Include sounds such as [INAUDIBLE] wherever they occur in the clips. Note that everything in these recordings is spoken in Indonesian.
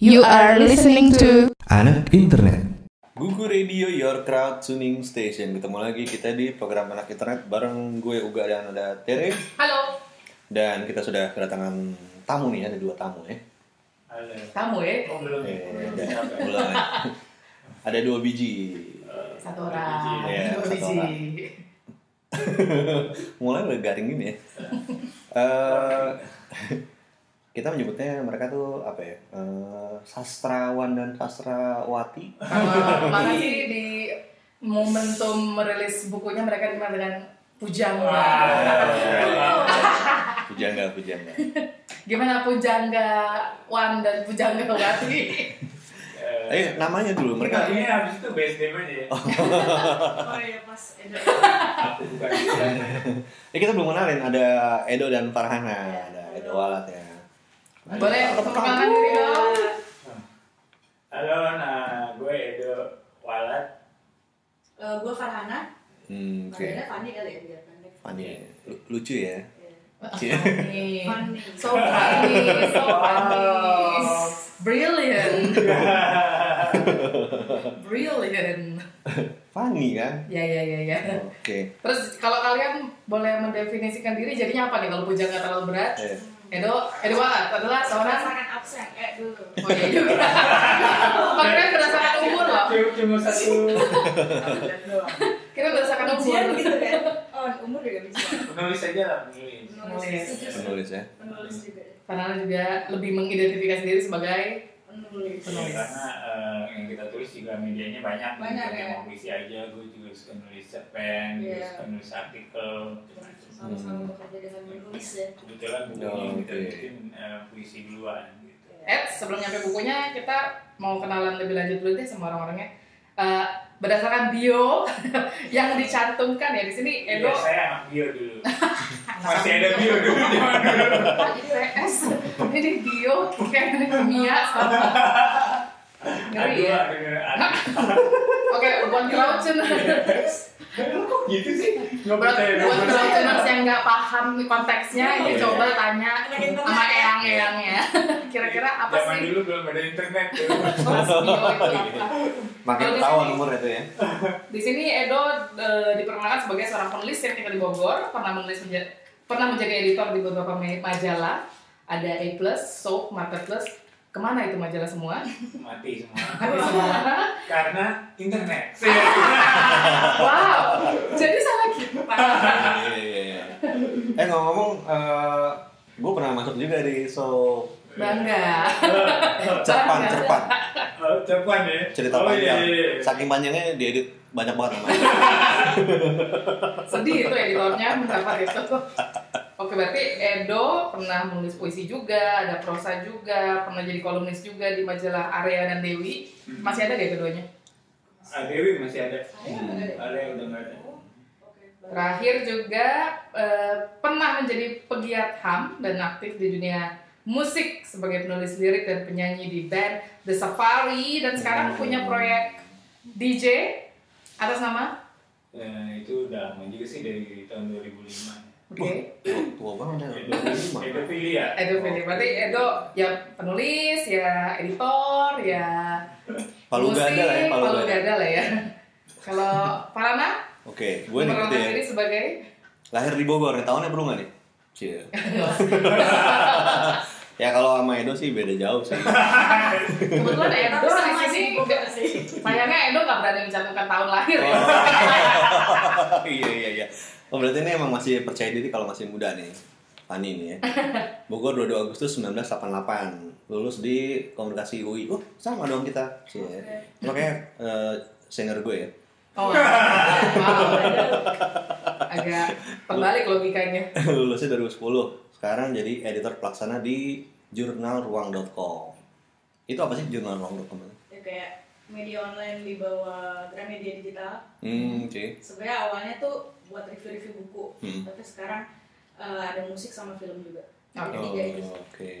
You are listening to Anak Internet. Gugu Radio Your Crowd Tuning Station Ketemu lagi kita di program Anak Internet Bareng gue Uga dan ada Tere Halo, Dan kita sudah kedatangan tamu nih, ada dua tamu ya Halo. kamu ya? Oh, belum. Eh, Belum. [LAUGHS] ada, ya. dua biji Satu orang, Iya, dua satu biji. orang. [LAUGHS] Mulai udah garing gini ya [LAUGHS] Eh, Kita menyebutnya mereka tuh apa ya eh, Sastrawan dan sastrawati sih di momentum merilis bukunya mereka dengan Pujangga. Pujangga, pujangga Gimana Pujangga Wan dan Pujangga Wati? Eh, namanya dulu mereka ini habis itu BSDM aja ya. Oh iya pas Edo. Aku bukan. Ya [LAUGHS] kita belum kenalin ada Edo dan Farhana, ada Edo Walat ya. Boleh perkenalkan diri dong? Halo, nah gue Edo Walat. Eh, gue Farhana, Hmm, oke. panggilnya Fanny kali ya biar pendek. Fani, lu- lucu ya. Funny. Funny. [LAUGHS] So funny, so funny. Brilliant. [LAUGHS] Brilliant. Fani kan? Ya ya ya ya. Oke. Terus kalau kalian boleh mendefinisikan diri jadinya apa nih kalau pujangga terlalu berat? Eh, Edo, Edo Walat adalah seorang Berdasarkan absen kayak dulu. [LAUGHS] Oh iya juga. Makanya berdasarkan umur loh. Cuma, satu. Kita berdasarkan umur. Gitu kan? Oh, umur juga bisa. Penulis aja lah, penulis. Penulis. penulis ya. Penulis juga. Karena juga lebih mengidentifikasi diri sebagai Penulis. Penulis. Ya, karena eh, yang kita tulis juga medianya banyak. Banyak, Bukan ya. mau puisi aja, gue juga suka nulis cerpen, gue Iya. suka nulis artikel. Sama-sama bekerja dengan menulis ya. Kebetulan bukunya Oh, yang kita bikin eh, puisi duluan gitu. Ed, sebelum nyampe bukunya kita mau kenalan lebih lanjut dulu deh sama orang-orangnya. Eh, berdasarkan bio [LAUGHS] yang dicantumkan ya di sini Iya, Edo saya anak bio dulu. [LAUGHS] Masih ada bio dulu zaman dulu. IPS ini bio kayak kimia sama [LAUGHS] ngeri Aduh, ya. aduh, aduh. Oke, buat Klaucen Lu kok gitu sih? Buat buat dong. Klauceners yang nggak paham konteksnya, Oh, ini iya. coba tanya Anak internet sama ya. eyang-eyangnya. [LAUGHS] Kira-kira apa Zaman sih dulu belum ada internet? Makin ketahuan umur itu ya. [LAUGHS] Di sini Edo eh, diperkenalkan sebagai seorang penulis yang tinggal di Bogor, pernah menulis menja- pernah menjadi editor di beberapa ma- majalah. Ada A+, Soap, Market Plus. Ke mana itu majalah semua? Mati semua. [LAUGHS] Ada semua. Karena internet. [LAUGHS] Wow, jadi sama kita. Iya, iya, iya. Eh ngomong-ngomong, eh gue pernah masuk juga di so Bangga. [LAUGHS] cerpan, cerpan. Oh, cepat ya. Cerita oh, panjang. Iya, iya. Saking panjangnya diedit banyak banget namanya. Sedih itu editornya mendapat itu. Oke, berarti Edo pernah menulis puisi juga, ada prosa juga, pernah jadi kolumnis juga di majalah Area dan Dewi. Masih ada gak keduanya? Ah, Dewi masih ada. Hmm. Ada yang udah nggak ada. Oke. Terakhir juga eh, pernah menjadi pegiat HAM dan aktif di dunia musik sebagai penulis lirik dan penyanyi di band The Safari dan sekarang punya proyek DJ atas nama Ya, itu udah lama juga sih dari tahun 2005. Oke. Tua, tua banget ya. Edo Filia. Edo Fili. Berarti Edo ya penulis, ya editor, ya Palu musik, gada lah ya, palu palu gada. gada lah ya. [LAUGHS] Kalau Farana, Oke, gue nih gitu ya. diri sebagai Lahir di Bogor, tahunnya perlu nggak nih? Cie. [LAUGHS] [LAUGHS] ya kalau sama Edo sih beda jauh sih. kebetulan Edo sama sih. sayangnya Edo nggak berani mencantumkan tahun lahir ya. Oh, iya iya iya. Oh berarti ini emang masih percaya diri kalau masih muda nih. Fani nih ya. [LAUGHS] Bogor 22 Agustus 1988. Lulus di Komunikasi UI. Oh, sama dong kita. Cie. Makanya eh, senior gue ya. Oh, wow. [LAUGHS] Agak terbalik logikanya. [LAUGHS] Lulusnya 2010. Sekarang jadi editor pelaksana di jurnalruang.com. Itu apa sih jurnalruang.com? Ya, kayak media online di bawah Gramedia Digital. Hmm, oke. Sebenarnya awalnya tuh buat review-review buku, Hmm. tapi sekarang eh, ada musik sama film juga. Tiga itu. Oh, Oke.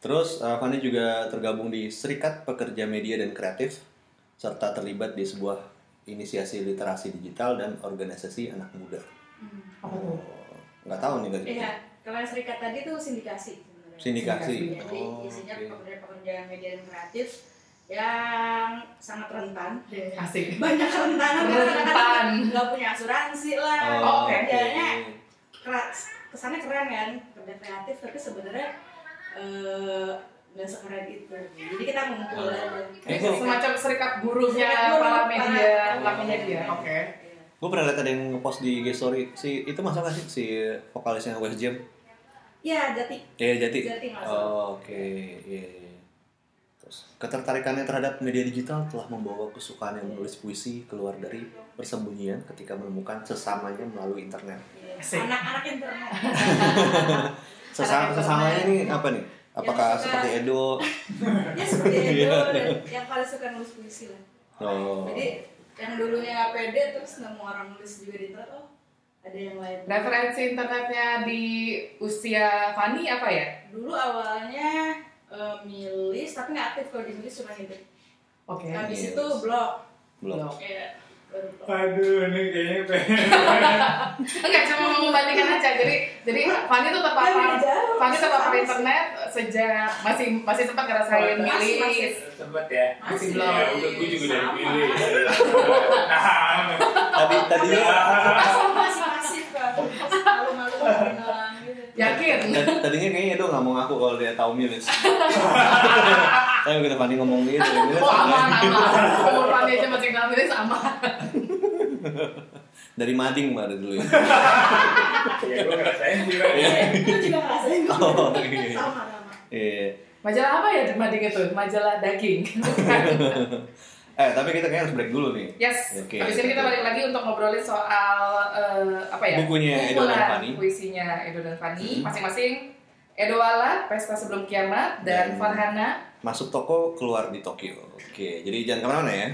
Terus uh, Fani juga tergabung di Serikat Pekerja Media dan Kreatif serta terlibat di sebuah inisiasi literasi digital dan organisasi anak muda. Hmm. Oh, nggak tahu nih guys. Iya, kalau serikat tadi tuh sindikasi sebenarnya. Sindikasi. Jadi Oh, isinya oke. pekerjaan-pekerjaan media dan kreatif yang sangat rentan. Asik. Banyak kerentanan karena Rentan. nggak punya asuransi lah. Oh, oke. Kerjanya keras, kesannya keren kan, kerja kreatif tapi sebenarnya eh, nggak sekeren itu. Jadi kita ngumpul Oh. aja. Semacam serikat buruhnya Serikat buruh, para media, media. media. Oke. Gue pernah lihat ada yang ngepost di IG story si itu masuk gak sih si vokalisnya West Jam? Iya, jati. Iya Jati. Jati masuk. Oh, Oke, iya. iya. Terus ketertarikannya terhadap media digital telah membawa kesukaan yang menulis puisi keluar dari persembunyian ketika menemukan sesamanya melalui internet. Anak-anak internet. [LAUGHS] Sesama sesamanya ini apa nih? Apakah suka- seperti Edo? [LAUGHS] ya seperti itu Iya. dan yang paling suka nulis puisi lah. Oh. Jadi yang dulunya nggak pede terus nemu orang nulis juga di internet oh ada yang lain. Referensi internetnya di usia Fani apa ya? Dulu awalnya tapi nggak aktif kalau di milis cuma gitu. Oke. Habis Milis. itu. Kayak baru blog. Aduh, ini kayaknya pengen. [LAUGHS] Enggak cuma membandingkan aja. Jadi jadi Fani tuh terpapar. Fani terpapar internet sejak masih masih sempat ngerasain Masih, masih. milis. Sempet ya. Masih belum. Ya, udah gue juga dari Sama. pilih. [LAUGHS] Nah, Tadi tadinya Masih masih masif kan. Malu-malu kenalan gitu. Yakin? tadi- tadinya kayaknya Edo nggak mau ngaku kalau dia tahu Milis. [LAUGHS] Tapi kita Fani ngomong gitu. Milis Oh aman aman. Umur Fani aja masih kenal milis aman. [LAUGHS] Dari Mading mbak dari dulu ya. [LAUGHS] ya gue ngerasain juga. Iya. Itu juga ngerasain kok. Oh, iya. Sama sama. Iya. Majalah apa ya Mading itu? Majalah daging. Eh tapi kita kayaknya harus break dulu nih. Yes. Oke. Habis ini kita balik lagi untuk ngobrolin soal eh, apa ya? Bukunya Edo dan Fani. Puisinya Edo dan Fani. Hmm. Masing-masing Wala, Pesta Sebelum Kiamat, dan Dan- Farhana Masuk toko keluar di Tokyo. Oke, jadi jangan ke mana-mana ya.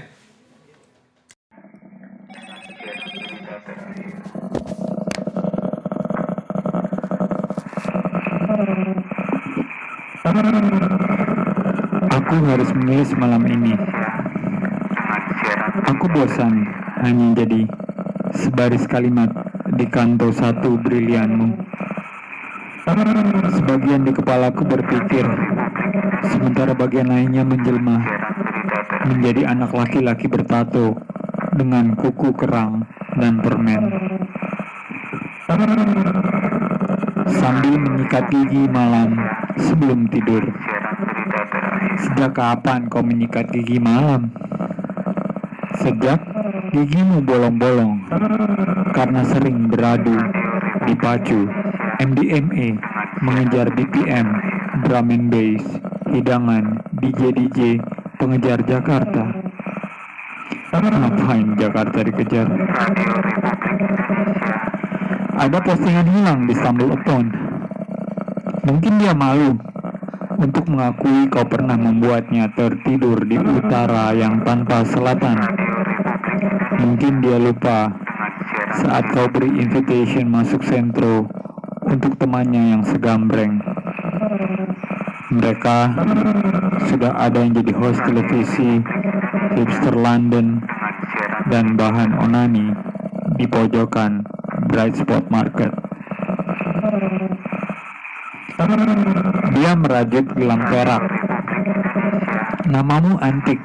Aku harus menulis malam ini. Aku bosan hanya jadi sebaris kalimat di kanto satu brilianmu. Sebagian di kepalaku berpikir, sementara bagian lainnya menjelma menjadi anak laki-laki bertato dengan kuku kerang dan permen. Sambil menyikat gigi malam sebelum tidur. Sejak kapan kau menyikat gigi malam? Sejak gigimu bolong-bolong karena sering beradu, dipacu, MDMA, mengejar BPM, drum and bass, hidangan, DJ-DJ, pengejar Jakarta. Ngapain Jakarta dikejar? Ada postingan hilang di Stumble Upon. Mungkin dia malu untuk mengakui kau pernah membuatnya tertidur di utara yang tanpa selatan. Mungkin dia lupa saat kau beri invitation masuk sentro untuk temannya yang segambreng. Mereka sudah ada yang jadi host televisi, hipster London, dan bahan onani di pojokan Bright Spot Market. Dia merajut gelang perak. Namamu antik.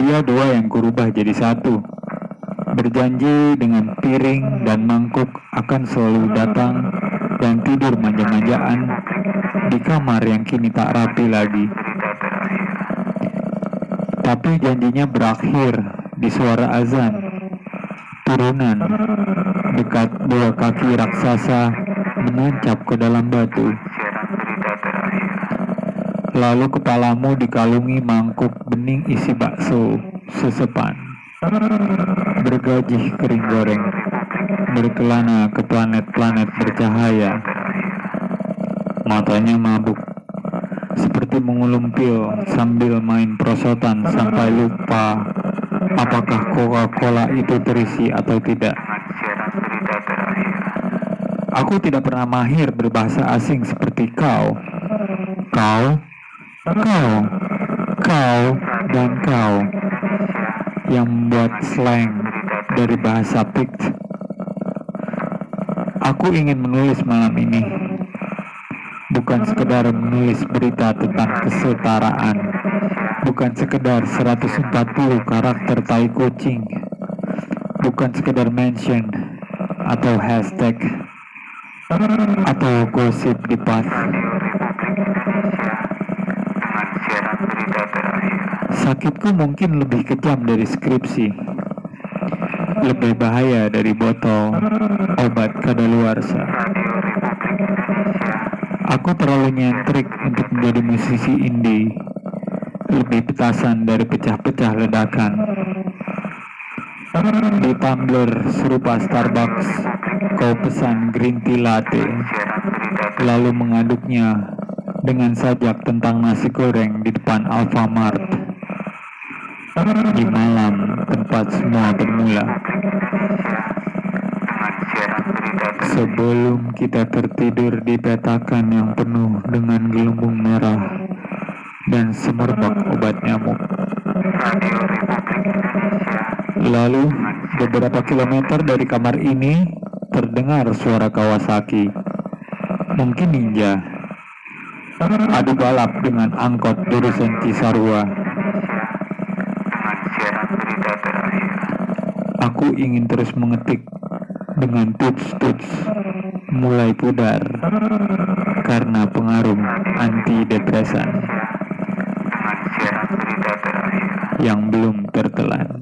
Dia dua yang kurubah jadi satu. Berjanji dengan piring dan mangkuk akan selalu datang dan tidur manja-manjaan di kamar yang kini tak rapi lagi. Tapi janjinya berakhir di suara azan. Turunan dekat dua kaki raksasa menancap ke dalam batu. Lalu kepalamu dikalungi mangkuk bening isi bakso sesepan. Bergajih kering goreng. Berkelana ke planet-planet bercahaya. Matanya mabuk. Seperti mengulum pil sambil main prosotan sampai lupa apakah Coca-Cola itu terisi atau tidak. Aku tidak pernah mahir berbahasa asing seperti kau. Kau, kau, kau, dan kau yang membuat slang dari bahasa Pict. Aku ingin menulis malam ini bukan sekedar menulis berita tentang kesetaraan, bukan sekedar 140 karakter tai kucing, bukan sekedar mention atau hashtag atau gosip di pas. Sakitku mungkin lebih kejam dari skripsi. Lebih bahaya dari botol obat kadaluarsa. Aku terlalu nyentrik untuk menjadi musisi indie. Lebih petasan dari pecah-pecah ledakan. Di tumbler serupa Starbucks, kau pesan green tea latte, lalu mengaduknya dengan sajak tentang nasi goreng di depan Alfamart. Di malam tempat semua bermula. Sebelum kita tertidur di petakan yang penuh dengan gelembung merah dan semerbak obat nyamuk. Lalu, beberapa kilometer dari kamar ini terdengar suara Kawasaki. Mungkin ninja. Adu balap dengan angkot jurusan Cisarua. Aku ingin terus mengetik dengan tuts-tuts mulai pudar karena pengaruh antidepresan yang belum tertelan.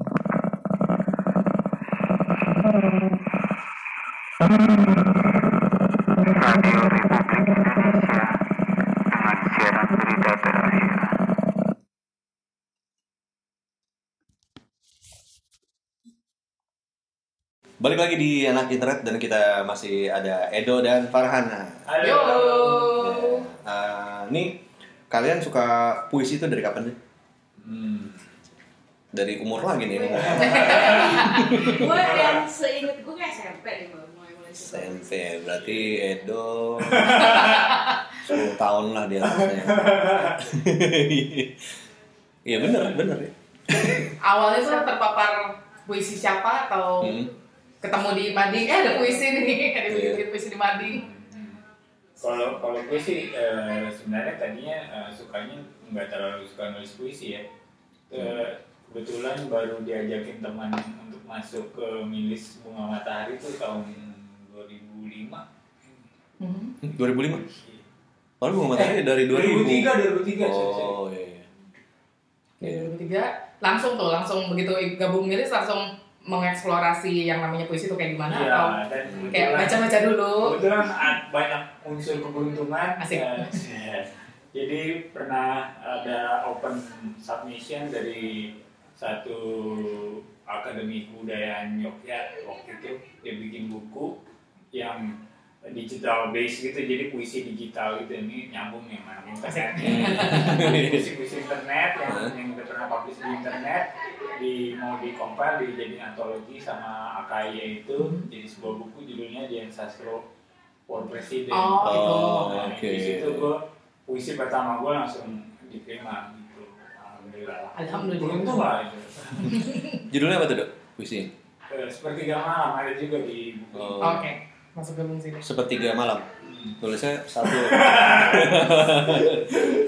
Balik lagi di anak internet dan kita masih ada Edo dan Farhana. Yo. Eh, ini kalian suka puisi itu dari kapan sih? Hmm. Dari umur lagi [LAUGHS] nih. ngomong. gue yang seinget gue kayak SMP mulai mulai suka SMP berarti Edo 10 tahun lah di atasnya. [LAUGHS] Iya bener bener ya. Awalnya tuh terpapar puisi siapa atau Hmm. Ketemu di Mading? Eh ada puisi nih, [LAUGHS] ada Iya. bikin puisi di Mading. Kalau kalau gue sih eh, sebenarnya tadinya eh, sukanya nggak terlalu suka nulis puisi ya. Eh, kebetulan baru diajakin teman untuk masuk ke milis bunga matahari itu tahun 2005. Hmm. 2005. Baru gua matanya dari 2000. 2003 2003 sorry, sorry. Oh iya. iya. 2003 langsung tuh langsung begitu gabung milis langsung mengeksplorasi yang namanya puisi itu kayak gimana Iya, atau dan kayak baca-baca dulu. Kebetulan banyak unsur keberuntungan. Asik. Eh, jadi pernah ada open submission dari satu akademi kebudayaan Yogyakarta waktu itu dia bikin buku yang digital base gitu jadi puisi digital gitu ini nyambung nih mana internet puisi-puisi internet yang yang udah pernah publish di internet di mau di compile dijadiin antologi sama AKY itu jadi sebuah buku judulnya Dian Sastro for President Oh, gitu. Nah, oke. di situ gue puisi pertama gue langsung diterima gitu alhamdulillah Alhamdulillah. beruntung lah itu Judulnya apa tuh, Dok? Puisi. Eh, sepertiga malam ada juga di buku Oh. Oke, masuk gabung sini. Sepertiga malam. Tulisnya satu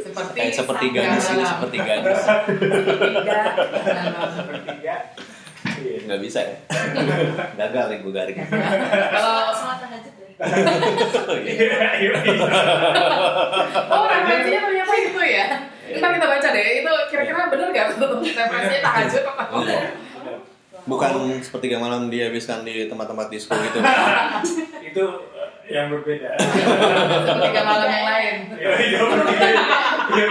Seperti kayak seperti gadis ini Sabda seperti gadis. Sepertiga. sepertiga iya. Nggak bisa ya. Gagal nih gue garing. Kalau Sholat tahajud ya Oh, iya. Iya, iya, oh referensinya ternyata itu ya. Ntar kita baca deh. Itu kira-kira bener gak tuh referensinya tahajud apa? Bukan sepertiga malam dihabiskan di tempat-tempat disco [LAUGHS] gitu. itu eh, yang berbeda Sepertiga malam yang lain. Iya, dua per tiga iya,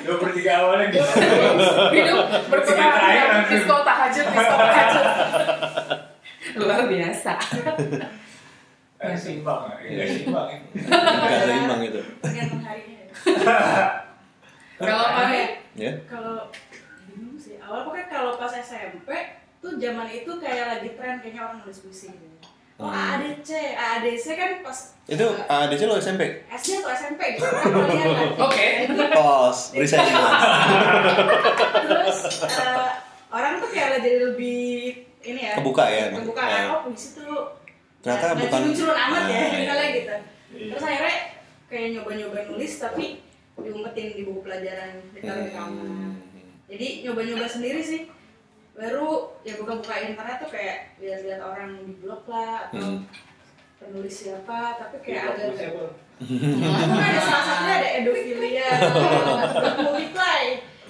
dua per tiga awalnya gitu Hidup Tiga berpengaruh langsung. disco tahajud, disco tahajud. Luar biasa. Eh, seimbang ya seimbang ya Nggak seimbang gitu. tergantung harinya ya [LAUGHS] Kalau Fani, Ya. kalau bingung sih awal pokoknya kalau pas SMP tuh zaman itu kayak lagi tren kayaknya orang nulis puisi gitu oh Hmm. AADC AADC kan pas Itu ADC lo SMP? SD atau SMP gitu kan kalian kan [LAUGHS] Oke. Pos, resign terus eh, orang tuh kayak jadi lebih ini ya Kebuka ya, kebuka ya. kan oh puisi tuh Ternyata nggak bukan- culun-culun amat ya Ah, iya. misalnya gitu Iya. terus akhirnya kayak nyoba-nyoba nulis tapi diumpetin di buku pelajaran di kamar Hmm. jadi nyoba-nyoba sendiri sih baru ya buka-buka internet tuh kayak lihat-lihat orang di blog lah atau Hmm. penulis siapa tapi kayak Iya, ada kan ada salah satunya ada edofilia [LAUGHS] multiply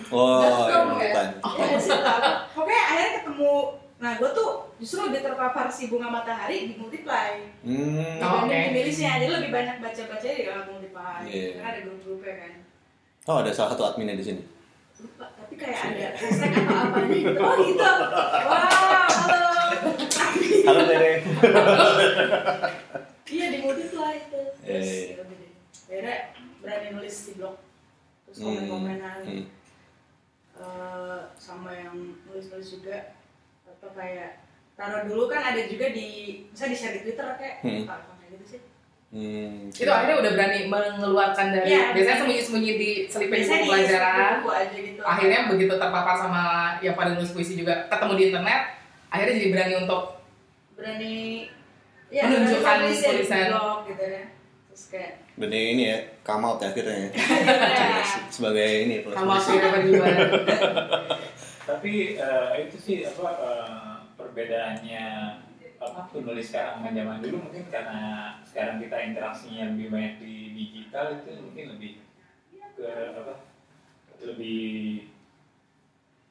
Oh, Dotcom, ya, ya? bukan. ya nggak sih apa pokoknya akhirnya ketemu nah gue tuh justru lebih terpapar si bunga matahari di multiply Hmm. Oh, oke. dibanding nulisnya jadi lebih banyak baca baca di dalam multiply Iya. karena ada grup-grupnya kan Oh, ada salah satu adminnya di sini. lupa kayak ada hashtag apa apanya gitu oh gitu wow halo Halo, Tere. iya di multiply itu terus Eh. ya udah deh akhirnya berani nulis di blog terus Hmm. komen-komenan Hmm. eh, sama yang nulis-nulis juga atau kayak taruh dulu kan ada juga di bisa di share di twitter kayak Hmm. apa kayak gitu sih Hmm. Itu akhirnya udah berani mengeluarkan dari Iya. biasanya sembunyi-sembunyi di selipin buku di pelajaran. buku aja gitu Akhirnya begitu terpapar sama yang pada nulis puisi juga ketemu di internet, akhirnya jadi berani untuk berani ya Menunjukkan berani nulis ya di tulisan. blog gitu ya terus kayak Berarti ini ya, come out ya akhirnya ya. [LAUGHS] ya, Sebagai ini penulis puisi. akhirnya berdua. Tapi eh, itu sih apa eh, perbedaannya apa penulis sekarang sama zaman dulu mungkin karena sekarang kita interaksinya lebih banyak di digital itu mungkin lebih ke apa lebih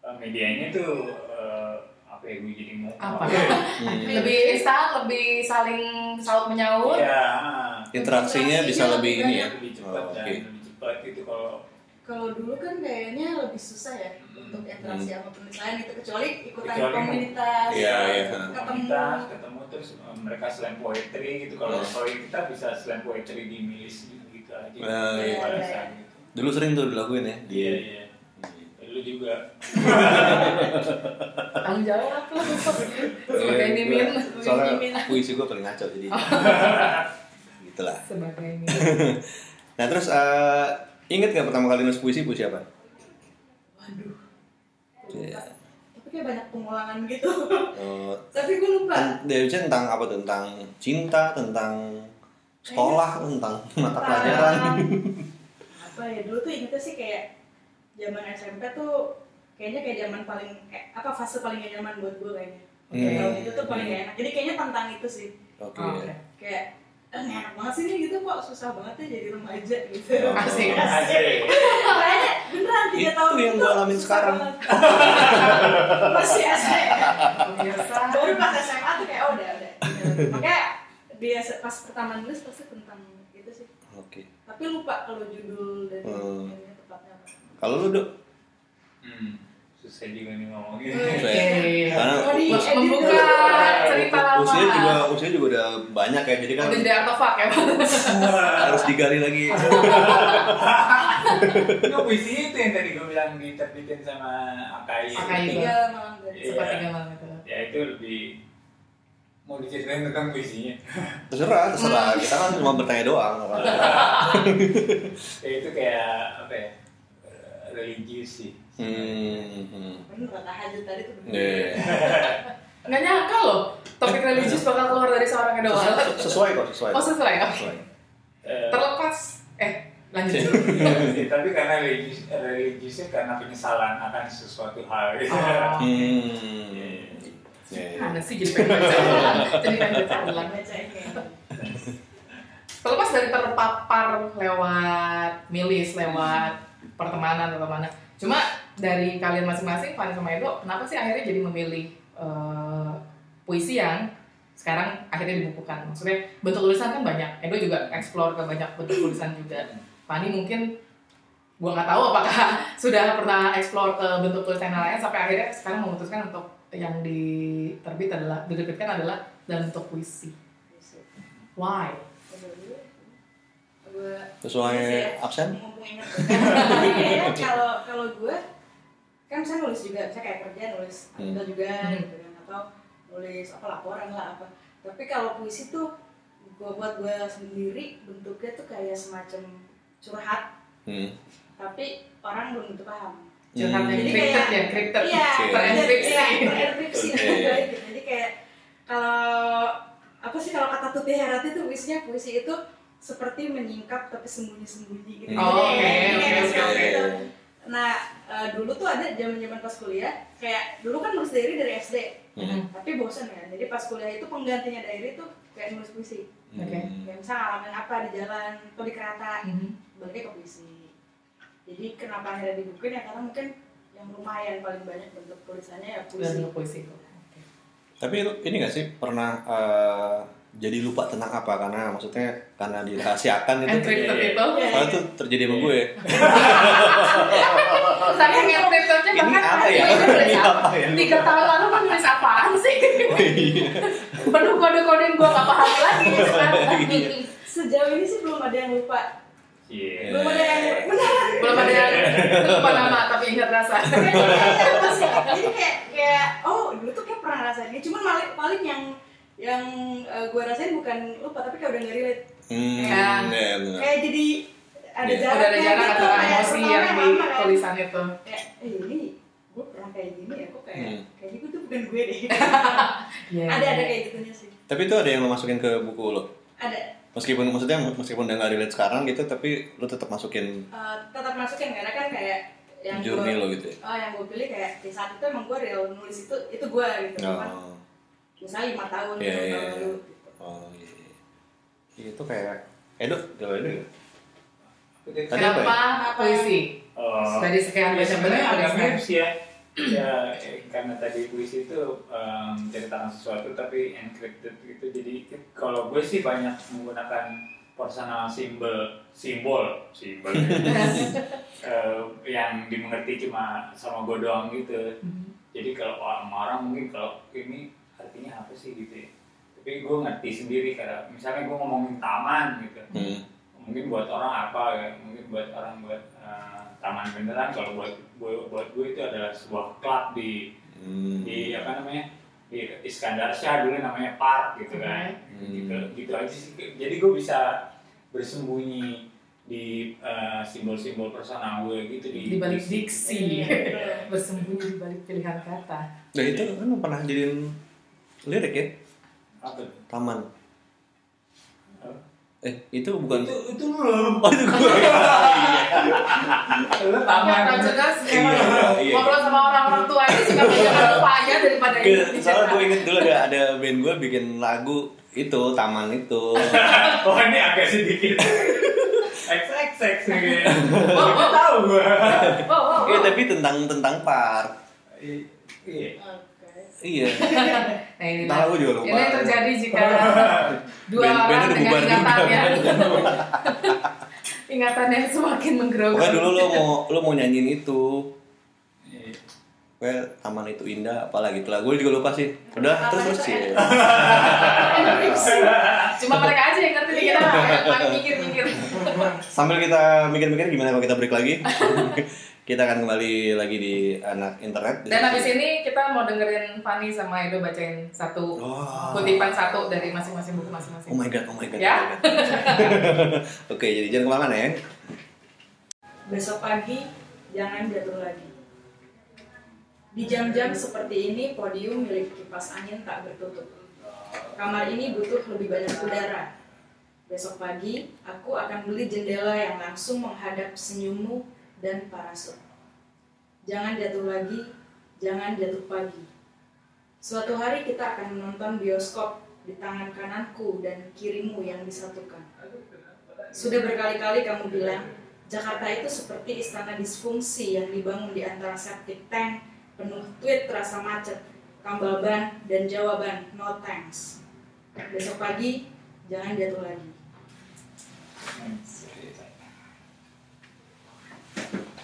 eh, medianya tuh eh, apa ya gue jadi mau Apa? Hmm. [LAUGHS] lebih instan, lebih saling saut menyaut. ya Interaksinya bisa lebih ini ya. lebih cepat Oh, dan oke. lebih cepat itu kalau kalau dulu kan kayaknya lebih susah ya untuk interaksi sama penulis lain gitu kecuali ikutan Kecuali- komunitas Iya, iya. ketemu komunitas ketemu terus eh, mereka slam poetry gitu kalau Hmm. kalau kita bisa slam poetry di milis gitu, gitu aja Ah, iya. pada Iya, saat gitu Dulu sering tuh dilakuin ya. iya iya lu juga Tanggung jawab lah. Sebagai Iya, mimin. Soalnya puisi gue paling ngaco jadi. [LAUGHS] Gitulah. Sebagai mimin. [LAUGHS] Nah terus eh inget gak pertama kali nulis puisi puisi apa? waduh Iya. tapi kayak banyak pengulangan gitu Eh, [LAUGHS] tapi gue lupa ten- dia bicara tentang apa? Tentang cinta, tentang sekolah, tentang mata pelajaran. [LAUGHS] apa ya dulu tuh ingetnya sih kayak zaman SMP tuh kayaknya kayak zaman paling eh, apa fase paling gak nyaman buat gue kayaknya Hmm. itu tuh paling gak enak jadi kayaknya tentang itu sih Oke. Oke. kayak eh, ini enak banget sih nih gitu kok susah banget ya jadi remaja gitu Asik. asik beneran tiga Itu tahun yang gua alamin sekarang. [LAUGHS] masih SMA Biasa. baru pas SMA tuh kayak oh udah udah makanya dia pas pertama nulis pasti tentang itu sih Oke. tapi lupa kalau judul dan Hmm. tepatnya apa Kalau lu dok? hmm. Susah juga nih ngomongin Oke. Karena Oh, di- Us- edit Membuka dulu. cerita lama. usia juga usia juga udah banyak ya, jadi kan Udah jadi artefak ya. [LAUGHS] harus digali lagi. [LAUGHS] Enggak puisi itu yang tadi gue bilang diterbitin sama Akai. Akai. tiga malam Iya. Sepertiga malam itu. Ya itu lebih mau diceritain tentang puisinya. [LAUGHS] Terserah, terserah. Kita kan cuma bertanya doang. Ya itu kayak apa ya? eh, Religius sih. Hmm. hmm. bener kata Hajat tadi tuh bener Iya. [LAUGHS] Nggak nyangka loh, topik religius bakal keluar dari seorang edoal. Sesuai- Sesuai kok, sesuai. Oh sesuai ya? Sesuai. Eh, Terlepas. Eh, lanjut. [LAUGHS] iya sih, tapi karena religius, religiusnya karena penyesalan akan sesuatu hal. gitu. Oh. [LAUGHS] Hmm. Iya. Ya, ya. Mana sih jadi pengen baca? Jadi pengen baca Terlepas dari terpapar lewat milis, lewat pertemanan atau mana. Cuma dari kalian masing-masing, Fanny sama Edo, kenapa sih akhirnya jadi memilih eh, puisi yang sekarang akhirnya dibukukan? Maksudnya bentuk tulisan kan banyak. Edo juga explore ke banyak bentuk tulisan juga. Fanny mungkin gua nggak tahu apakah [LAUGHS] sudah pernah explore ke bentuk tulisan yang lain sampai akhirnya sekarang memutuskan untuk yang diterbit adalah diterbitkan adalah dalam bentuk puisi. Why? Sesuai ya. absen? [LAUGHS] kalau kalau gue kan saya nulis juga saya kayak kerja nulis Hmm. artikel juga Hmm. gitu kan atau nulis apa laporan lah apa tapi kalau puisi tuh gue buat gue sendiri bentuknya tuh kayak semacam curhat Hmm. tapi orang belum tentu paham Curhat Hmm. yang Jadi crypted kayak- ya, crypted. iya. Terenkripsi. iya, terenkripsi baik gitu. jadi kayak kalau apa sih kalau kata Tuti Herati itu puisinya puisi itu seperti menyingkap tapi sembunyi-sembunyi gitu. Hmm. Oh, oke, oke, oke. Nah, eh, dulu tuh ada zaman-zaman pas kuliah, kayak dulu kan nulis diary dari SD, Hmm. tapi bosan ya. Jadi pas kuliah itu penggantinya diary tuh kayak nulis puisi. Oke. Hmm. Kayak misal ngalamin apa di jalan atau di kereta, Mhm. baliknya ke puisi. Jadi kenapa akhirnya dibukuin ya karena mungkin yang lumayan paling banyak bentuk tulisannya ya puisi. Dan puisi. Tapi ini gak sih pernah eh, jadi lupa tentang apa karena maksudnya karena dirahasiakan itu. Encrypted itu. Soalnya itu terjadi sama gue. [LAUGHS] Saking encryptednya Ini bahkan apa ya? ini Ini apa? ya? Tiga tahun lalu kan nulis apaan sih? Penuh kode-kode yang gue gak paham lagi sekarang. Iya. Sejauh ini sih belum ada yang lupa. Iya. Belum ada yang benar. Belum ada yang lupa nama tapi ingat rasa. Jadi kayak kayak oh dulu tuh kayak pernah ini. Cuman paling paling yang yang gue rasain bukan lupa tapi kayak udah nggak relate. Hmm, Ya. ya, benar. Kayak jadi ada Iya. jarak Udah ada jarak gitu, antara emosi yang di tulisan itu. Kayak eh ini gue pernah kayak gini ya kok kayak Hmm. kayak gitu tuh bukan gue deh. [LAUGHS] Iya. ada ada kayak gitunya sih. Tapi itu ada yang lo masukin ke buku lo. Ada Meskipun maksudnya meskipun udah gak relate sekarang gitu, tapi lo tetap masukin eh, tetap masukin karena kan kayak yang journey gua- lo gitu ya. Oh, yang gue pilih kayak di saat itu emang gue real nulis itu itu gue gitu. Cuman Oh, misalnya lima tahun Iya, iya, tahun iya. lalu gitu. oh iya. iya. Itu kayak Edo, Edo ya. Tadi apa Kenapa ya? puisi? Oh, Dari sekian ya, baca sebenarnya agak tulisnya. mirip sih ya. ya eh, karena tadi puisi itu menceritakan sesuatu tapi encrypted gitu jadi kalau gue sih banyak menggunakan personal simbol simbol simbol [LAUGHS] Eh, yang dimengerti cuma sama gue doang gitu jadi kalau orang orang mungkin kalau ini artinya apa sih gitu ya tapi gue ngerti sendiri karena misalnya gue ngomongin taman gitu Hmm. Mungkin buat orang apa ya mungkin buat orang buat eh, taman beneran kalau buat buat, buat gue itu adalah sebuah klub di Hmm. di apa namanya di Iskandar Shah dulu namanya park gitu kan Hmm. gitu gitu aja sih jadi gue bisa bersembunyi di eh, simbol-simbol personal gue gitu Di balik diksi. [LAUGHS] Bersembunyi di balik pilihan kata. Nah itu kan pernah jadiin lirik ya, apa? Taman. Eh, itu bukan itu itu lu Oh, itu gue. [LAUGHS] lu Tapi taman orang jelas Iya, iya. ngobrol sama orang-orang tua ini suka menjaga lupanya daripada Ke, ini. soalnya gue inget dulu ada ada band gue bikin lagu itu taman itu. [LAUGHS] oh ini agak sedikit [LAUGHS] XXX nih Oh, oh. tahu gue Oh, oh, oh. Iya tapi tentang tentang park. iya Oke. Iya. Nah, ini Tahu juga lupa. Ini yang terjadi jika [LAUGHS] dua Band- orang dengan bubar juga, ingatannya. [LAUGHS] ingatan yang semakin menggerogoti. Pokoknya dulu lo mau lo mau nyanyiin itu. Iya. Well, taman itu indah, apalagi itu lah. Gue juga lupa sih. Udah, terus terus [LAUGHS] sih. Cuma mereka aja yang ngerti kita yang paling mikir-mikir. Sambil kita mikir-mikir gimana kalau kita break lagi. Kita akan kembali lagi di anak internet. Dan habis ini kita mau dengerin Fanny sama Edo bacain satu Oh. kutipan satu dari masing-masing buku masing-masing. Oh my god, oh my god. Ya? oh my god. [LAUGHS] Oke, jadi jangan ke mana-mana ya. Besok pagi jangan jatuh lagi. Di jam-jam seperti ini podium milik kipas angin tak bertutup. Kamar ini butuh lebih banyak udara. Besok pagi aku akan beli jendela yang langsung menghadap senyummu dan parasut. Jangan jatuh lagi, jangan jatuh pagi. Suatu hari kita akan menonton bioskop di tangan kananku dan kirimu yang disatukan. Sudah berkali-kali kamu bilang, Jakarta itu seperti istana disfungsi yang dibangun di antara septic tank, penuh tweet rasa macet, tambal ban, dan jawaban no thanks. Besok pagi, jangan jatuh lagi.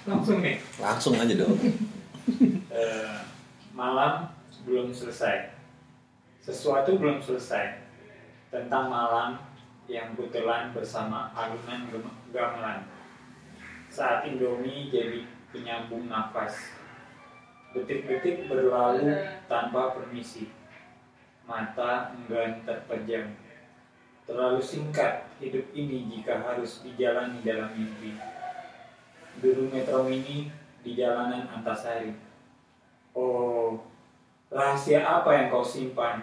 Langsung nih? Langsung aja dong. [LAUGHS] Eh, malam belum selesai. Sesuatu belum selesai tentang malam yang kebetulan bersama alunan gamelan. Saat Indomie jadi penyambung nafas. Detik-detik berlalu tanpa permisi. Mata enggan terpejam. Terlalu singkat hidup ini jika harus dijalani dalam mimpi dulu metro mini di jalanan Antasari. Oh, rahasia apa yang kau simpan,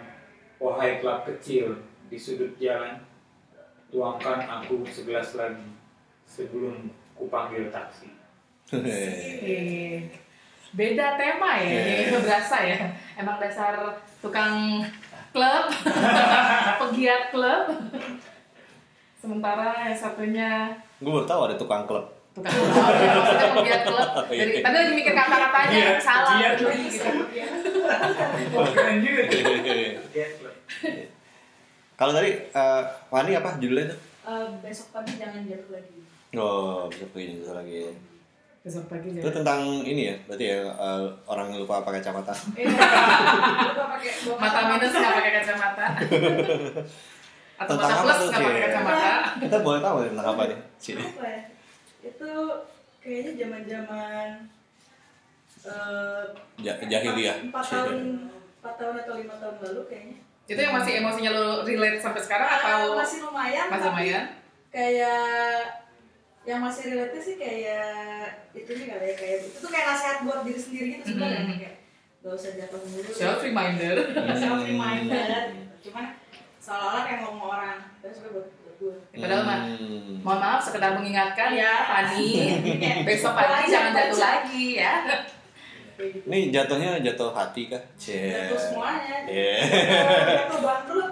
wahai klub kecil di sudut jalan? tuangkan aku segelas lagi sebelum kupanggil taksi. Eh, Beda tema ya, ini berasa ya. Emang dasar tukang klub, [LAUGHS] pegiat klub. Sementara yang satunya Gue baru tahu ada tukang klub. Tukang klub, ya, maksudnya pegiat klub. Iya. Jadi, tadi lagi mikir kata-katanya, Iya, salah. pegiat gitu. keren juga tuh. Iya, Kalau tadi eh, Wani apa judulnya itu? Eh, besok pagi jangan jatuh lagi. Oh, bisa begini satu lagi. Besok pagi Itu jadi. tentang ini ya, berarti ya eh, orang lupa pakai kacamata. Iya. Lupa pakai Mata minus nggak pakai kacamata. [LAUGHS] Atau Tentang mata apa plus tuh, nggak pakai kacamata. Kita boleh tahu ya tentang apa nih? Sini. apa ya? Itu kayaknya zaman-zaman eh Ja- jahiliyah. Empat tahun, empat tahun atau lima tahun lalu kayaknya. Itu yang masih emosinya lo relate sampai sekarang atau Ah, masih lumayan? masih tapi lumayan? Kayak yang masih relate sih kayak itu nih kali ya kayak itu tuh kayak nasihat buat diri sendiri gitu sebenarnya Mhm. kayak gak usah jatuh mulu. Self reminder. self reminder gitu. Cuman seolah-olah kayak ngomong orang buat, buat gue. Padahal mah Hmm. Mohon maaf, sekedar mengingatkan ya, Fani. [LAUGHS] Besok pagi jangan jatuh lagi ya. Ini jatuhnya jatuh hati kah? Cie. Jatuh semuanya. Iya. Jatuh bangkrut.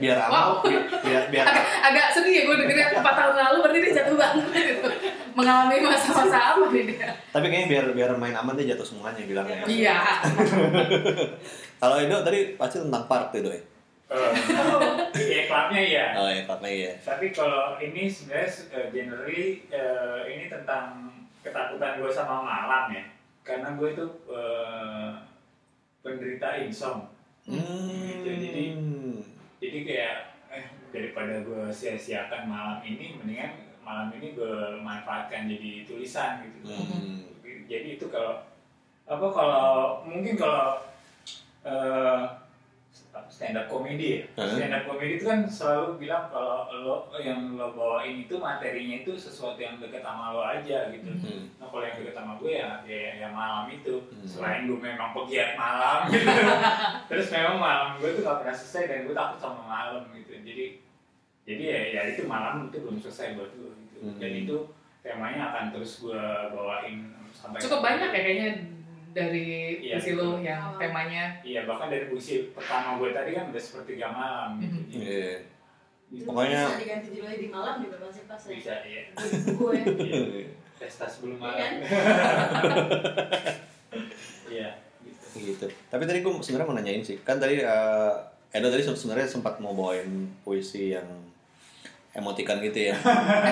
Biar apa? Biar biar Agak, agak sedih ya gue dengerin 4 tahun lalu berarti dia jatuh banget gitu. Mengalami masa-masa apa nih dia? Tapi kayaknya biar biar main aman dia jatuh semuanya bilangnya. Iya. [LAUGHS] Kalau Edo tadi pasti tentang tuh Edo ya. Eh, Iya, klubnya ya. Oh ya, parknya ya. Tapi kalau ini sebenarnya uh, generally uh, ini tentang ketakutan gue sama malam ya. Karena gue itu uh, penderita insomnia. Hmm. Gitu, jadi- Jadi kayak eh daripada gue sia-siakan malam ini, mendingan malam ini gue manfaatkan jadi tulisan gitu. Hmm. Jadi itu kalau apa kalau mungkin kalau eh, stand up comedy ya. Hmm. Stand up comedy itu kan selalu bilang kalau lo yang lo bawain itu materinya itu sesuatu yang dekat sama lo aja gitu. Hmm. Nah kalau yang dekat sama gue ya ya, ya malam itu. Hmm. Selain gue memang pegiat malam gitu. [LAUGHS] Terus memang malam gue tuh gak pernah selesai dan gue takut sama malam gitu. Jadi jadi ya, ya itu malam itu belum selesai buat gue gitu. Hmm. Dan itu temanya akan terus gue bawain sampai Cukup banyak ya kayaknya dari Iya, puisi lo yang temanya Iya bahkan dari puisi pertama gue tadi kan udah sepertiga malam gitu. Mhm. Jadi Iya. Itu Pokoknya- bisa diganti judulnya di malam juga masih pas ya. bisa ya. Gue. Iya. Pesta sebelum malam. Iya. [LAUGHS] Iya. gitu. gitu. Tapi tadi gue sebenarnya mau nanyain sih, kan tadi eh, Edo tadi se- sebenarnya sempat mau bawain puisi yang emotikan gitu ya.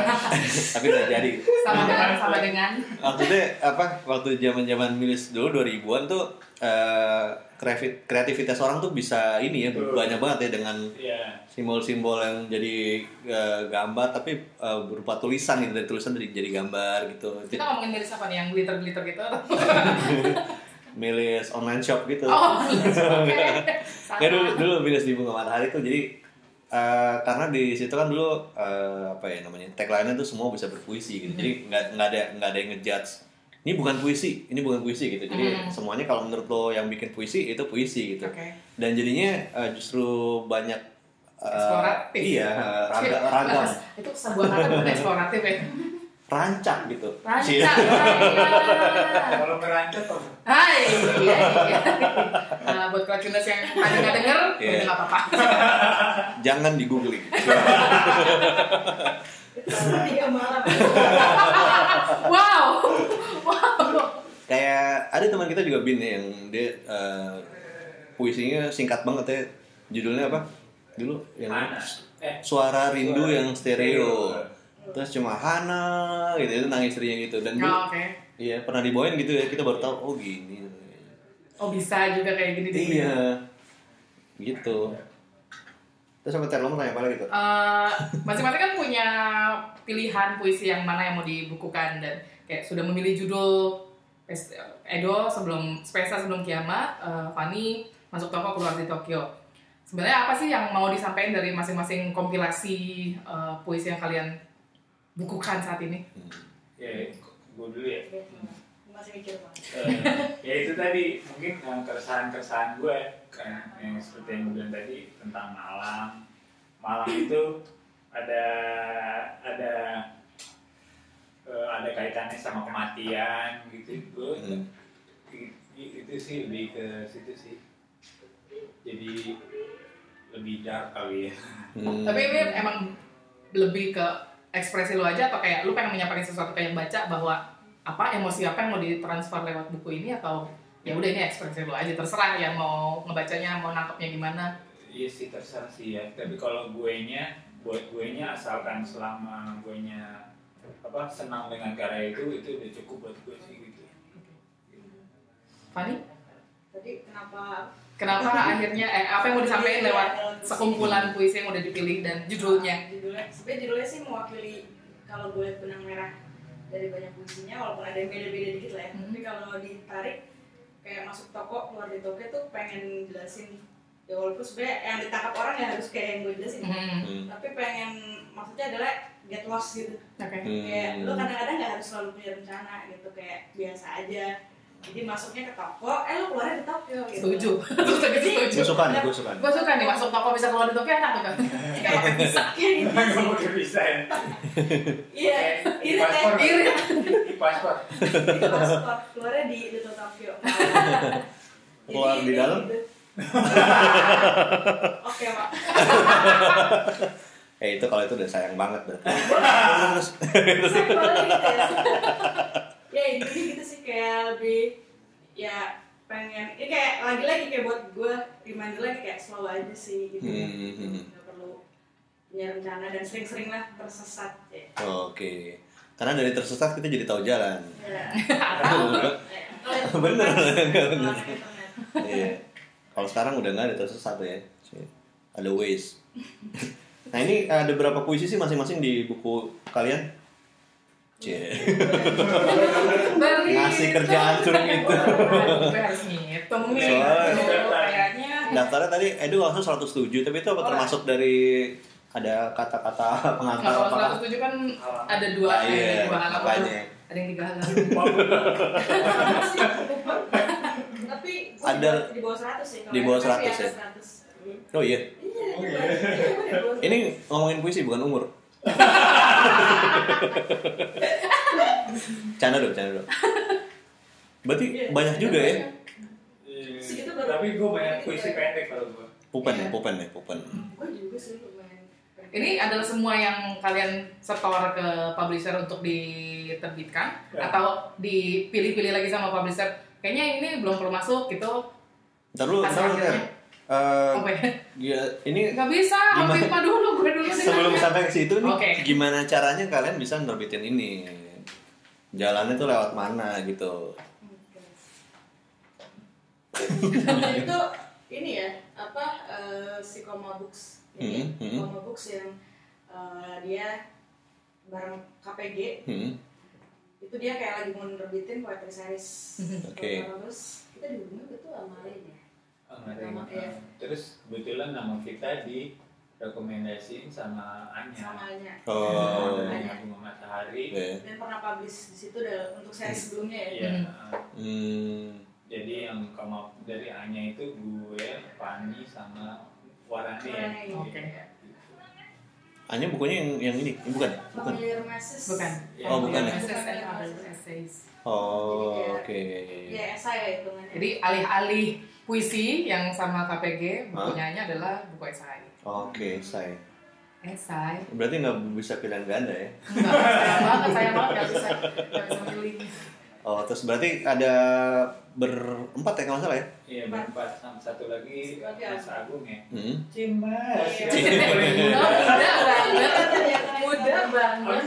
[LAUGHS] Tapi tidak jadi. sama dengan sama dengan Maksudnya apa? Waktu zaman-zaman milis dulu 2000-an tuh eh, kreatif- kreativitas orang tuh bisa ini ya Betul. banyak banget ya dengan Iya. simbol-simbol yang jadi eh, gambar tapi eh, berupa tulisan gitu dari tulisan jadi jadi gambar gitu. kita ngomongin miris apa nih yang glitter glitter gitu [LAUGHS] Milis online shop gitu. oh oke [LAUGHS] Ya dulu dulu Milis di bunga matahari tuh jadi eh, karena di situ kan dulu eh, apa ya namanya tagline-nya tuh semua bisa berpuisi gitu. Jadi nggak nggak ada nggak ada yang ngejudge. Ini bukan puisi, ini bukan puisi gitu. Jadi Mhm. semuanya kalau menurut lo yang bikin puisi itu puisi gitu. Oke. Dan jadinya eh, justru banyak eh, Eksploratif. iya raga, ragam [LAUGHS] itu sebuah kata bukan eksploratif ya rancak gitu. rancak Cie. ya. Kalau merancang kok Hai, iya, iya. Nah, buat kelakunas yang ada nggak denger, Iya. udah nggak apa-apa. Jangan di googling. Tiga malam. Wow, wow. Kayak ada teman kita juga bin yang dia eh, puisinya singkat banget ya. Judulnya apa? Dulu yang mana? Eh, suara rindu Suara yang stereo. Terus cuma Hana gitu itu tentang istrinya gitu dan dulu Oh, Oke. iya pernah dibawain gitu ya kita baru tahu oh gini. Oh bisa juga kayak gini di Iya. Gitu. Terus sama Terlo mau tanya apa lagi tuh? Eh, masing-masing kan punya pilihan puisi yang mana yang mau dibukukan dan kayak sudah memilih judul Edo sebelum Spesa sebelum kiamat, eh, Fani masuk toko keluar di Tokyo. Sebenarnya apa sih yang mau disampaikan dari masing-masing kompilasi eh, puisi yang kalian bukukan saat ini? ya, gue dulu ya. Masih mikir banget. Eh, ya itu tadi mungkin eh, keresahan-keresahan gue kan yang seperti yang gue bilang tadi tentang malam Malang itu ada ada eh, ada kaitannya sama kematian gitu gue Hmm. itu sih lebih ke situ sih jadi lebih dark kali ya Hmm. Tapi ini emang lebih ke ekspresi lu aja atau kayak lu pengen menyampaikan sesuatu kayak baca bahwa apa emosi apa yang mau ditransfer lewat buku ini atau ya udah ini ekspresi lu aja terserah yang mau ngebacanya mau nangkepnya gimana. iya sih terserah sih ya. Tapi kalau gue nya buat gue nya asalkan selama gue nya apa senang dengan karya itu itu udah cukup buat gue sih gitu. Fani, Tadi kenapa? Kenapa akhirnya eh, apa yang mau disampaikan lewat sekumpulan puisi yang udah dipilih dan judulnya? Judulnya sebenarnya judulnya sih mewakili kalau gue lihat benang merah dari banyak puisinya walaupun ada yang beda-beda dikit lah ya Hmm. tapi kalau ditarik kayak masuk toko keluar di toko tuh pengen jelasin ya walaupun sebenarnya yang ditangkap orang ya harus kayak yang gue jelasin Hmm, Hmm. tapi pengen maksudnya adalah get lost gitu Oke. Hmm. kayak lu kadang-kadang nggak harus selalu punya rencana gitu kayak biasa aja jadi masuknya ke toko eh lu keluarnya di Tokyo gitu Setuju. [LAUGHS] Setuju. Gue Setuju. suka nih, gue suka nih. Gue suka nih masuk toko bisa keluar di Tokyo enak tuh kan. kayak bisa kayak gitu mungkin bisa ya iya irit ya paspor Irit. di paspor [LAUGHS] itu paspor keluarnya di Little Tokyo [LAUGHS] Keluar Jadi di dalam? gitu. oke pak Eh itu kalau itu udah sayang banget berarti. Terus gitu ya ya intinya gitu sih kayak lebih ya pengen ini kayak lagi-lagi kayak buat gue reminder lagi kayak slow aja sih gitu ya Hmm, hmm, hmm. perlu punya rencana dan sering-sering lah tersesat ya. Oke. Karena dari tersesat kita jadi tahu jalan. Ya. [LAUGHS] Bener. Bener. Iya. Kalau sekarang udah nggak ada tersesat ya. Ada ways. [LAUGHS] Nah ini ada berapa puisi sih masing-masing di buku kalian? [LAUGHS] Cie. Ngasih kerjaan suruh gitu. Gue harus ngitung nih. Soalnya- Aduh, Kayaknya. Daftarnya tadi Edu langsung 107 tapi itu apa termasuk dari ada kata-kata pengantar Nah, kalau apa? 107 kan ada dua, Ah, iya, ada dua halaman. Ada yang tiga halaman. Tapi Ada- di bawah 100 sih. Kalau di bawah yang kan 100 di atas ya? 100. Oh iya. Iya, iya, Ini ngomongin puisi bukan umur. Canda dong, canda dong. Berarti Iya. banyak juga ya? Segitu baru- tapi gue banyak puisi pendek kalau gue Pupen ya, pupen ya, pupen. Gue juga sih lumayan. Ini adalah semua yang kalian setor ke publisher untuk diterbitkan Ya. atau dipilih-pilih lagi sama publisher. Kayaknya ini belum perlu masuk gitu. Ntar lu, Ter. Eh, Oke. ya, ini Nggak bisa, Gimana? Mah dulu, gue dulu sebelum sampai ke situ nih, Oke. gimana caranya kalian bisa nerbitin ini? Jalannya tuh lewat mana gitu? itu ini ya apa eh, si Koma Books jadi Hmm, hmm. Koma Books yang eh, dia bareng KPG Hmm, itu dia kayak lagi mau nerbitin poetry series Oke. terus kita dihubungin betul sama ya Nama iya. terus kebetulan nama kita di rekomendasiin sama Anya sama Anya Oh. Anya Bunga Matahari Oke. dan pernah publish di situ untuk series sebelumnya ya Iya. Hmm, Jadi yang kamu dari Anya itu gue, Fani sama Warane. Warane, Oke. hanya bukunya yang yang ini, Ini bukan? ya? Bukan. Familiar Masses Bukan. Oh, bukan ya? Essays. Oh, oke. ya esai ya hitungannya Jadi alih-alih puisi yang sama KPG, bukunya Anya adalah buku esai. Oke, saya. Esai? Berarti nggak bisa pilihan ganda ya? Enggak, sayang banget, sayang banget gak bisa, gak bisa milih. Oh, terus berarti ada berempat ya kalau nggak salah ya? Iya, berempat sama satu lagi Mas Agung ya. Hmm. Cimas. Iya. Oh, mudah banget, mudah banget.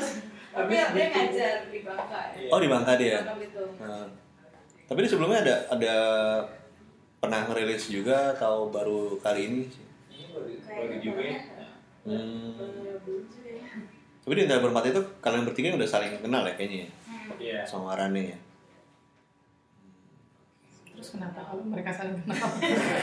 tapi dia dia ngajar di Bangka ya Oh, di Bangka dia. Bangka Belitung Nah, tapi di sebelumnya ada ada pernah ngerilis juga atau baru kali ini? sih? Ini baru baru juga ya. Hmm. Tapi di antara berempat itu kalian bertiga udah saling kenal ya kayaknya ya? Iya. sama Rane ya. Terus kenapa kalau mereka saling kenal?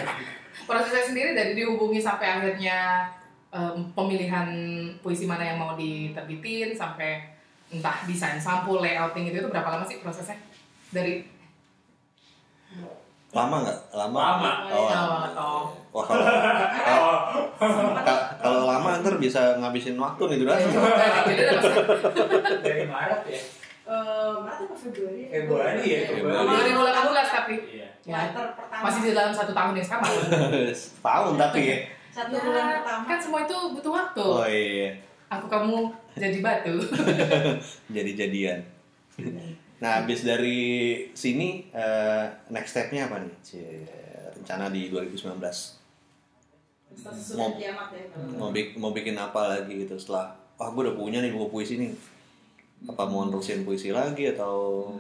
[LAUGHS] Prosesnya sendiri dari dihubungi sampai akhirnya em, pemilihan puisi mana yang mau diterbitin sampai entah desain sampul, layouting itu itu berapa lama sih prosesnya? Dari Lama nggak? Lama. Lama. Oh, Oh, lama. oh. Wah kalau kalau, ka- kalau lama ntar bisa ngabisin waktu nih durasi. [LAUGHS] Jadi pas- Dari Maret ya. Eh, Maret apa Februari? Februari ya, Februari. 2018 tapi Iya. ya, Quarter pertama. masih di dalam satu tahun yang sama. Tahun tapi ya. satu Ya, bulan pertama. kan semua itu butuh waktu. Oh iya. Aku kamu jadi batu. [LAUGHS] Jadi-jadian. Nah, habis dari sini eh, next step-nya apa nih? Cie, rencana di 2019. Status Mau- ya. Mau, bik- mau bikin apa lagi gitu setelah wah gue udah punya nih buku puisi nih. Apa mau nerusin puisi lagi atau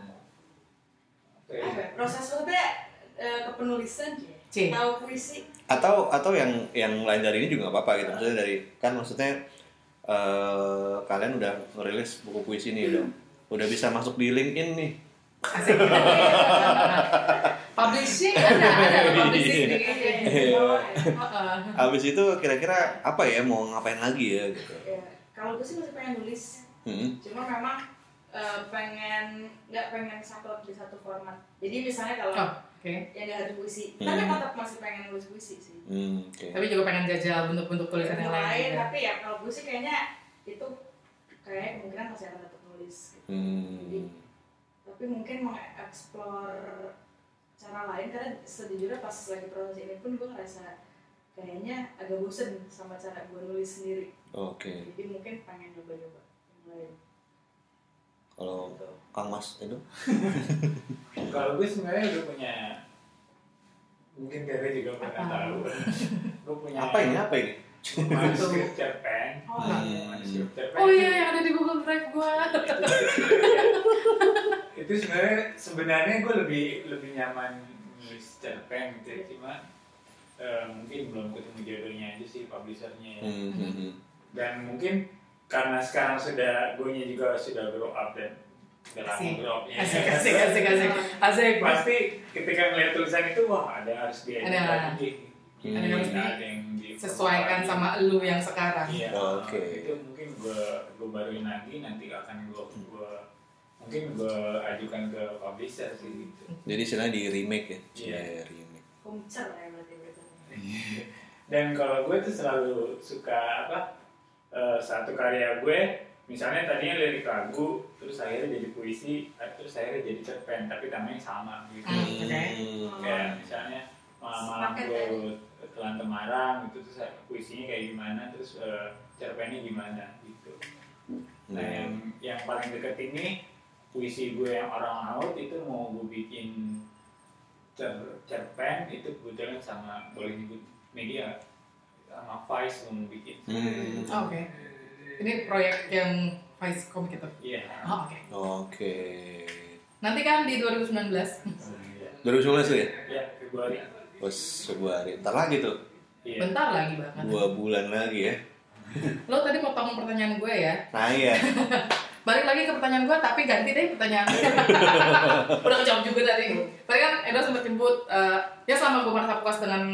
Oke. Apa ya? Proses lu teh eh, kepenulisan C. tahu puisi atau atau yang yang lain dari ini juga nggak apa-apa gitu maksudnya dari kan maksudnya eh, kalian udah ngerilis buku puisi nih udah udah bisa masuk di LinkedIn nih Asik. publishing ada, ada publishing di Iya. Heeh. habis itu kira-kira apa ya mau ngapain lagi ya gitu ya kalau gue sih masih pengen nulis hmm. cuma memang eh, pengen nggak pengen satu di satu format jadi misalnya kalau Oh, oke. yang nggak harus puisi Hmm. tapi tetap masih pengen nulis puisi sih Hmm, oke Tapi juga pengen jajal bentuk-bentuk tulisan yang lain. juga. tapi ya kalau puisi kayaknya itu kayaknya kemungkinan masih akan nulis gitu. Hmm. tapi mungkin mengeksplor cara lain karena sejujurnya pas lagi proses ini pun gue ngerasa kayaknya agak bosen sama cara gue nulis sendiri. Oke. Jadi mungkin pengen coba-coba yang lain. Kalau Kang Mas itu [LAUGHS] Kalau gue sebenarnya udah punya mungkin Bebe juga pernah tahu. gue punya apa ini? Apa ini cerpen. oh. Manuskrip cerpen. Oh iya yang ada di Google Drive gua. [LAUGHS] itu sebenarnya sebenarnya gue lebih lebih nyaman nulis cerpen gitu ya. cuma eh, mungkin belum ketemu jodohnya aja sih publishernya ya. Hmm, hmm, hmm. dan mungkin karena sekarang sudah gue juga sudah grow up dan udah lama Asik. grow upnya Asik asik asik asik. Asik. pasti ketika melihat tulisan itu wah ada yang harus diedit lagi Hmm. Ada yang harus ada yang di Sesuaikan sama lu yang sekarang. iya Oke. itu mungkin gue gue baruin lagi nanti akan gue gue mungkin gue ajukan ke publisher sih gitu jadi istilahnya di remake ya Iya. Cie, remake komcer ya berarti berarti dan kalau gue tuh selalu suka apa eh, satu karya gue misalnya tadinya lirik lagu terus akhirnya jadi puisi eh, terus akhirnya jadi cerpen tapi namanya sama gitu Hmm, oke. Hmm. kayak misalnya malam-malam Sepaket gue telan temarang gitu terus puisinya kayak gimana terus eh, cerpennya gimana gitu nah Hmm. yang yang paling deket ini puisi gue yang orang laut itu mau gue bikin cer cerpen itu kebetulan sama boleh nyebut media sama Vice mau bikin Hmm. Oh, Oke. Ini proyek yang Vice Comic itu. iya Oh, oke. oke Nanti kan di 2019. 2019 tuh ya ya Februari Bos Februari ntar lagi tuh iya Bentar lagi banget. dua bulan lagi ya Lo tadi potong pertanyaan gue ya. nah iya [LAUGHS] Balik lagi ke pertanyaan gue, tapi ganti deh pertanyaan. [LAUGHS] Udah kejawab juga tadi. Tadi kan Edo sempat nyebut, eh, ya selama gue merasa puas dengan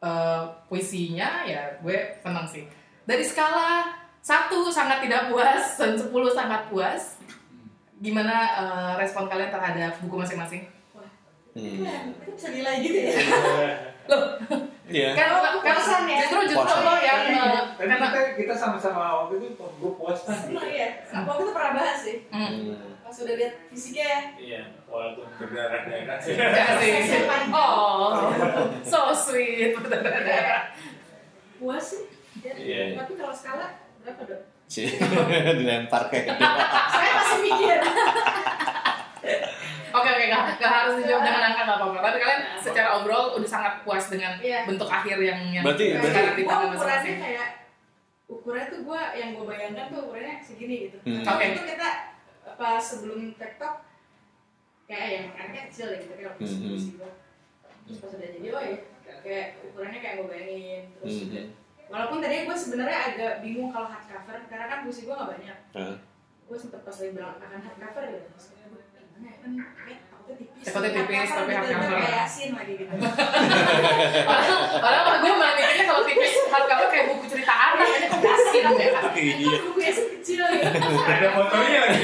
eh, puisinya, ya gue senang sih. Dari skala satu sangat tidak puas dan 10 sangat puas. Gimana eh, respon kalian terhadap buku masing-masing? Hmm. itu bisa nilai gitu ya [LAUGHS] Loh, iya kan, kan kepuasan ya? justru justru lo yang tapi karena kita kita sama-sama waktu itu gue puas kan seneng ya waktu itu pernah bahas sih Hmm. Hmm. pas udah lihat fisiknya ya iya walaupun berdarah-darah Kasih. Oh, [LAUGHS] so sweet. puas sih ya. Iya. tapi kalau skala berapa dok Cie, [LAUGHS] dilempar kayak gitu. saya masih mikir Oke oke nggak nggak harus dijawab dengan angka nggak apa-apa. Tapi kalian secara overall udah sangat puas dengan Iya. bentuk akhir yang yang Berarti- sekarang berarti- di tangan ukurannya masing-masing. kayak ukurannya tuh gua yang gua bayangkan tuh ukurannya segini gitu Hmm. Tapi Oke. itu kita pas sebelum TikTok kayak yang makannya kecil ya gitu kayak pas Hmm. puisi gua terus pas udah jadi oh ya kayak ukurannya kayak gua bayangin terus Hmm. juga walaupun tadinya gue sebenarnya agak bingung kalau hardcover karena kan puisi gue gak banyak Hah? gue sempet pas lagi bilang akan hardcover ya ya kan takutnya tipis tapi gitu, hardcover. kayak yasin lagi gitu Padahal gue malah mikirnya kalau tipis hardcover kayak buku cerita anak ini kok yasin ya. Iya. Itu buku yasin kecil gitu ada fotonya lagi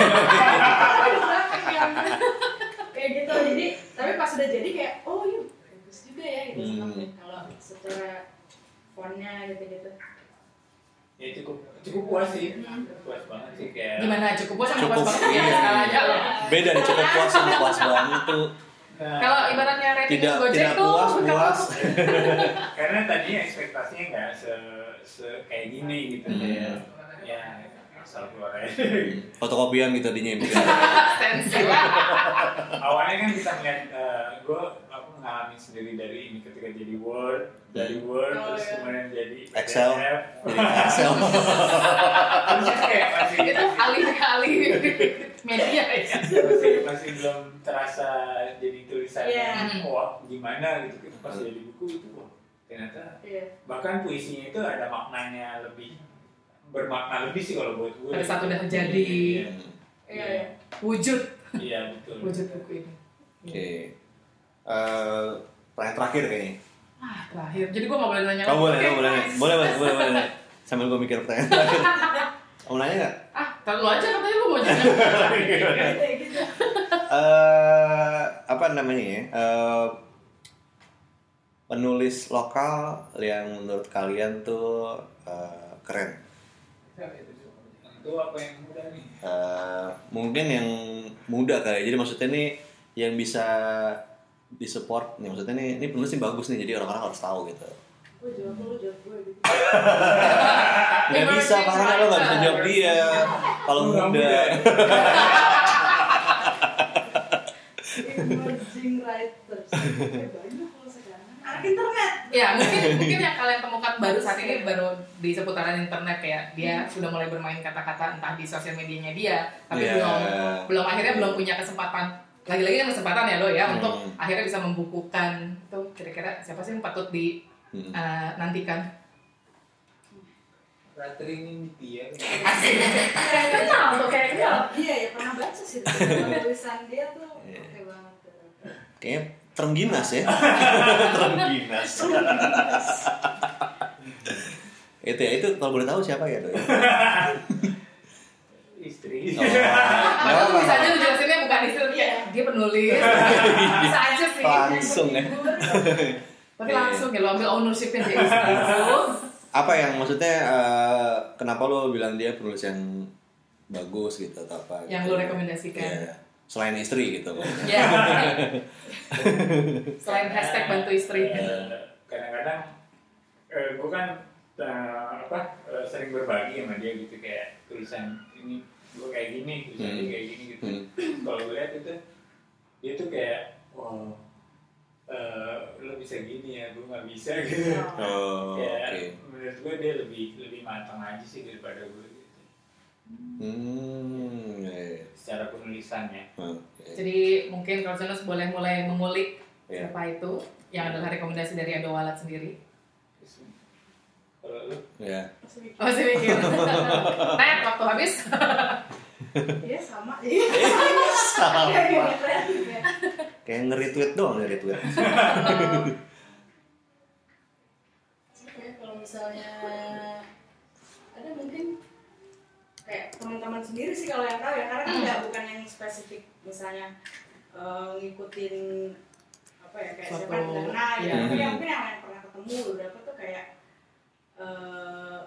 kayak gitu jadi tapi pas udah jadi kayak oh iya bagus juga ya gitu Hmm. kalau secara fontnya gitu-gitu. Ya cukup cukup puas sih puas banget sih kayak Gimana cukup puas sama Cukup, puas banget ya iya. skalanya loh. Beda nih cukup puas sama puas banget tuh. Nah, Kalau ibaratnya rating Tidak Gojek tidak tuh puas puas. [LAUGHS] karena tadinya ekspektasinya nggak se, se kayak gini gitu Hmm. kayak ya asal keluar aja [LAUGHS] Fotokopian gitu tadinya [LAUGHS] awalnya kan kita melihat gue aku ngalamin sendiri dari ini ketika jadi Word dari Word Oh, terus iya. kemudian jadi Excel. PDF, Jadi Excel. [LAUGHS] terus kan kayak masih Itu alih-alih [LAUGHS] media ya. masih masih belum terasa jadi tulisannya Iya. wah gimana gitu pas jadi buku itu wah ternyata Iya. bahkan puisinya itu ada maknanya lebih bermakna lebih sih kalau buat gue Pada saat udah jadi. iya Iya, iya. Wujud iya betul wujud buku ini. Oke. Eh, pertanyaan terakhir kayaknya. Ah, terakhir. Jadi gua nggak boleh nanya. Kamu boleh, kamu boleh, boleh, boleh, boleh, boleh. Sambil gue mikir pertanyaan terakhir. [LAUGHS] Kamu nanya nggak? Ah, terlalu aja katanya lu mau nanya. Gitu, gitu. eh apa namanya ya? Eh, penulis lokal yang menurut kalian tuh eh, keren. itu apa yang mudah nih Eh, mungkin yang muda kali. Jadi maksudnya nih yang bisa disupport nih maksudnya nih ini penulis ini bagus nih jadi orang-orang harus tahu gitu. Gue jawab lu, jawab gue gitu. [LAUGHS] Nggak bisa karena lo nggak bisa jawab dia kalau Nggak muda. Emerging writers. Eh, banyak kalau sekarang. Anak internet. Ya, mungkin mungkin yang kalian temukan baru saat ini baru di seputaran internet kayak dia sudah mulai bermain kata-kata entah di sosial medianya dia, tapi Iya. belum belum akhirnya belum punya kesempatan lagi-lagi kan kesempatan ya lo ya Hmm. untuk akhirnya bisa membukukan itu kira-kira siapa sih yang patut di Hmm. eh, nantikan Ratering dia Kayak kenal tuh, kayak kenal. Iya, ya pernah baca sih. [LAUGHS] Tulisan dia tuh Iya. oke banget. Kayaknya terengginas ya. [LAUGHS] terengginas. itu ya itu kalau boleh tahu siapa ya doi? istri Oh, nggak bisa aja jelasinnya dia penulis [LAUGHS] bisa aja sih Langsung ya. [LAUGHS] tapi Iya. langsung ya lo ambil ownershipnya dia istri [LAUGHS] Apa yang maksudnya eh, kenapa lo bilang dia penulis yang bagus gitu atau apa? Yang gitu? lo rekomendasikan. Iya. Selain istri gitu. ya selain hashtag bantu istri Eh, kadang-kadang eh, gue kan eh, apa eh, sering berbagi sama dia gitu kayak tulisan ini gue kayak gini tulisan Hmm. kayak gini gitu Hmm. kalau gue lihat itu dia tuh kayak wow eh, lo bisa gini ya gue nggak bisa gitu Oh, oke. ya menurut gue dia lebih lebih matang aja sih daripada gue gitu Hmm. iya, iya. secara penulisannya Oke. jadi mungkin kalau Jonas boleh mulai mengulik Iya. siapa itu yang adalah rekomendasi dari Ado Walat sendiri Terus, kalau lu Ya. oh masih mikir [LAUGHS] Tet, waktu habis [LAUGHS] Iya sama. [LAUGHS] Iya. Ya. Kayak nge-retweet doang nge-retweet. Oke, [LAUGHS] kalau misalnya ada mungkin kayak teman-teman sendiri sih kalau yang tahu ya karena kan nggak bukan yang spesifik misalnya eh, ngikutin apa ya kayak siapa yang kenal gitu iya. mungkin yang mungkin yang pernah ketemu beberapa tuh kayak eh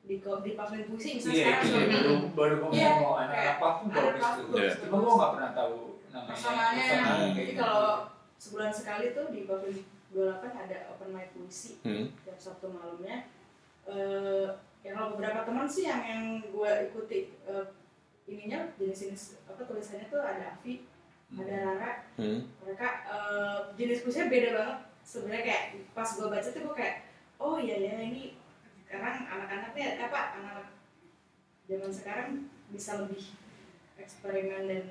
di di pavilion puisi misalnya iya sekarang itu sudah baru baru ngomong Iya, mau anak kayak apa pun bagus tuh pun Iya. cuma gue nggak pernah tahu namanya kayak jadi gimana. kalau sebulan sekali tuh di pavilion 28 ada open mic puisi Hmm. tiap Sabtu malamnya. Eh yang kalau beberapa teman sih yang yang gue ikuti eh, ininya jenis-jenis apa tulisannya tuh ada Avi, ada Rara, Hmm. mereka eh, jenis puisinya beda banget. Sebenarnya kayak pas gue baca tuh gue kayak oh iya ya ini sekarang anak-anaknya apa anak-anak zaman sekarang bisa lebih eksperimen dan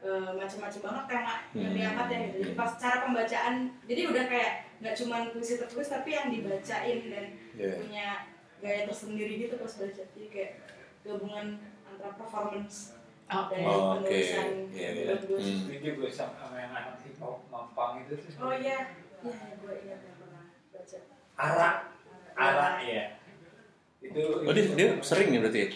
eh, macam-macam banget tema yang Hmm. diangkat ya gitu. Jadi pas cara pembacaan jadi udah kayak nggak cuma puisi tertulis tapi yang dibacain dan Iya. punya gaya tersendiri gitu pas baca jadi kayak gabungan antara performance Oke. dan Oh, oke. penulisan Iya, iya. menurut gue. Hmm. gue sama yang anak hip hop mampang itu tuh oh iya iya gue ingat yang pernah baca Ara Ara ya itu Oh dia, dia sering ya berarti ya?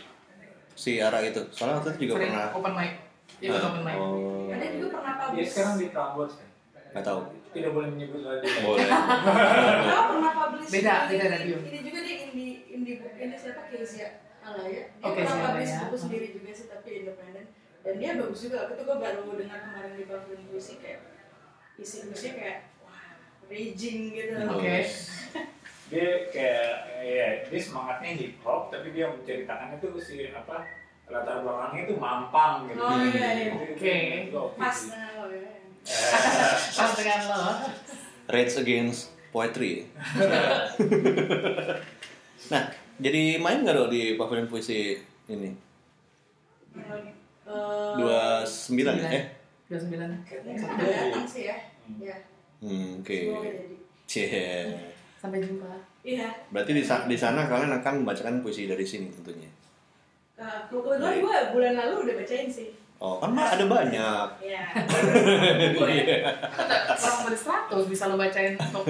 Si Ara itu. Soalnya waktu itu juga sering pernah. open mic ikut open mic Oh. ada juga pernah dia publish sekarang di Prambors kan Nggak tahu. Tidak boleh menyebut radio. Boleh. Dia pernah publish Beda, beda radio. Ini juga dia indie indie book ini siapa Kezia Alaya. Dia Oke, pernah publish Alaya. buku sendiri juga sih tapi independen. Dan dia bagus juga. Aku tuh gue baru dengar kemarin di Pavilion Puisi kayak isi puisinya kayak wah raging gitu. Oke. [LAUGHS] Dia kayak ya dia semangatnya hip hop tapi dia menceritakannya tuh si apa latar belakangnya itu mampang gitu. Oh, iya, iya. Oke. itu oke Pas dengan lo ya. Eh, Pas dengan lo. Rage Against Poetry. [LAUGHS] nah, jadi main nggak dong di pavilion puisi ini? Eh, Dua sembilan ya? Eh, Dua sembilan. Kayaknya datang sih ya. Ya. hmm, oke. Semoga jadi. Cie. Sampai jumpa. Iya. Berarti di, di sana kalian akan membacakan puisi dari sini tentunya. Uh, kebetulan Baik. gue bulan lalu udah bacain sih. Oh, kan ada banyak. Iya. Ada kurang dari 100 bisa lo bacain untuk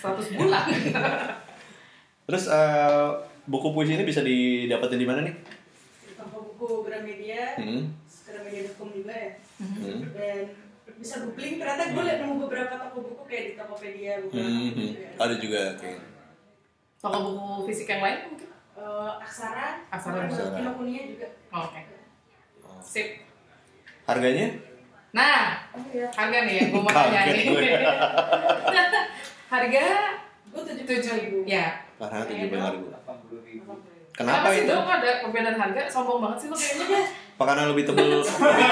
100 bulan. [LAUGHS] Terus eh, buku puisi ini bisa didapetin di mana nih? Di toko buku Gramedia, Hmm. gramedia.com juga ya. Hmm. Dan bisa googling ternyata gue liat nemu beberapa toko buku kayak di Tokopedia beberapa Hmm, hmm. juga. Ada juga, oke. Toko buku fisik yang lain mungkin? Eh, Aksara, Aksara, sama. Kinokuniya juga. Oh, Oke. Sip. Harganya? Nah, Oh iya. harga nih yang gue mau tanya nih. gue. Gue harga tujuh tujuh ribu. ya. Karena tujuh puluh ribu. 80 ribu. Kenapa sih itu? dong ada perbedaan harga? Sombong banget sih lo kayaknya. Apa karena lebih tebel,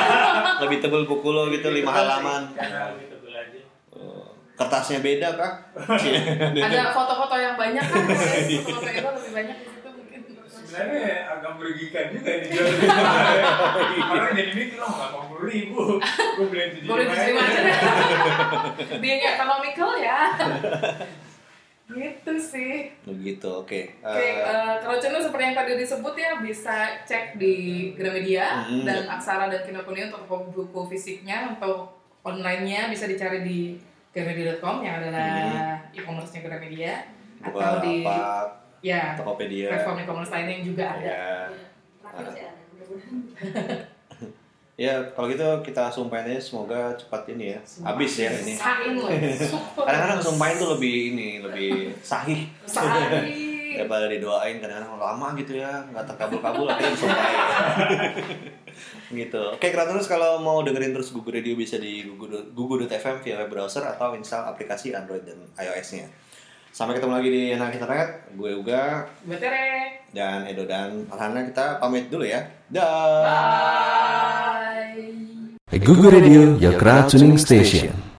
[LAUGHS] lebih tebel buku lo gitu lima halaman. Karena lebih tebel aja. Oh, Kertasnya beda kah? Ada [LAUGHS] foto-foto yang banyak kan? Iya. [LAUGHS] Foto-foto itu lebih banyak di situ mungkin. Sebenarnya agak merugikan juga nih Orang jadi mikir oh puluh ribu, gue beli tujuh Boleh diterima aja. Nggak economical ya. Gitu sih. Begitu, oke. Oke, Eh, eh, kalau channel seperti yang tadi disebut ya bisa cek di Gramedia Mhm. dan Aksara dan Kinokuniya untuk buku fisiknya untuk online-nya bisa dicari di gramedia.com yang adalah e-commerce-nya Gramedia atau buka di apa? ya Tokopedia. platform e-commerce lainnya yang juga ada. Ya. Terakhir sih ada. [LAUGHS] Ya, kalau gitu kita sumpahin aja semoga cepat ini ya. Habis ya ini. [LAUGHS] Kadang-kadang sumpahin tuh lebih ini, lebih sahih. Sehari. [LAUGHS] Daripada didoain kadang-kadang lama gitu ya, nggak terkabul-kabul akhirnya disumpahin. [LAUGHS] gitu. Oke, terus kalau mau dengerin terus Google Radio bisa di Google Google.fm via web browser atau install aplikasi Android dan iOS-nya. Sampai ketemu lagi di Enak Internet. Gue Uga Gue Tere. dan Edo dan Farhana kita pamit dulu ya. Dah. Bye. Google Radio, your crowd tuning station.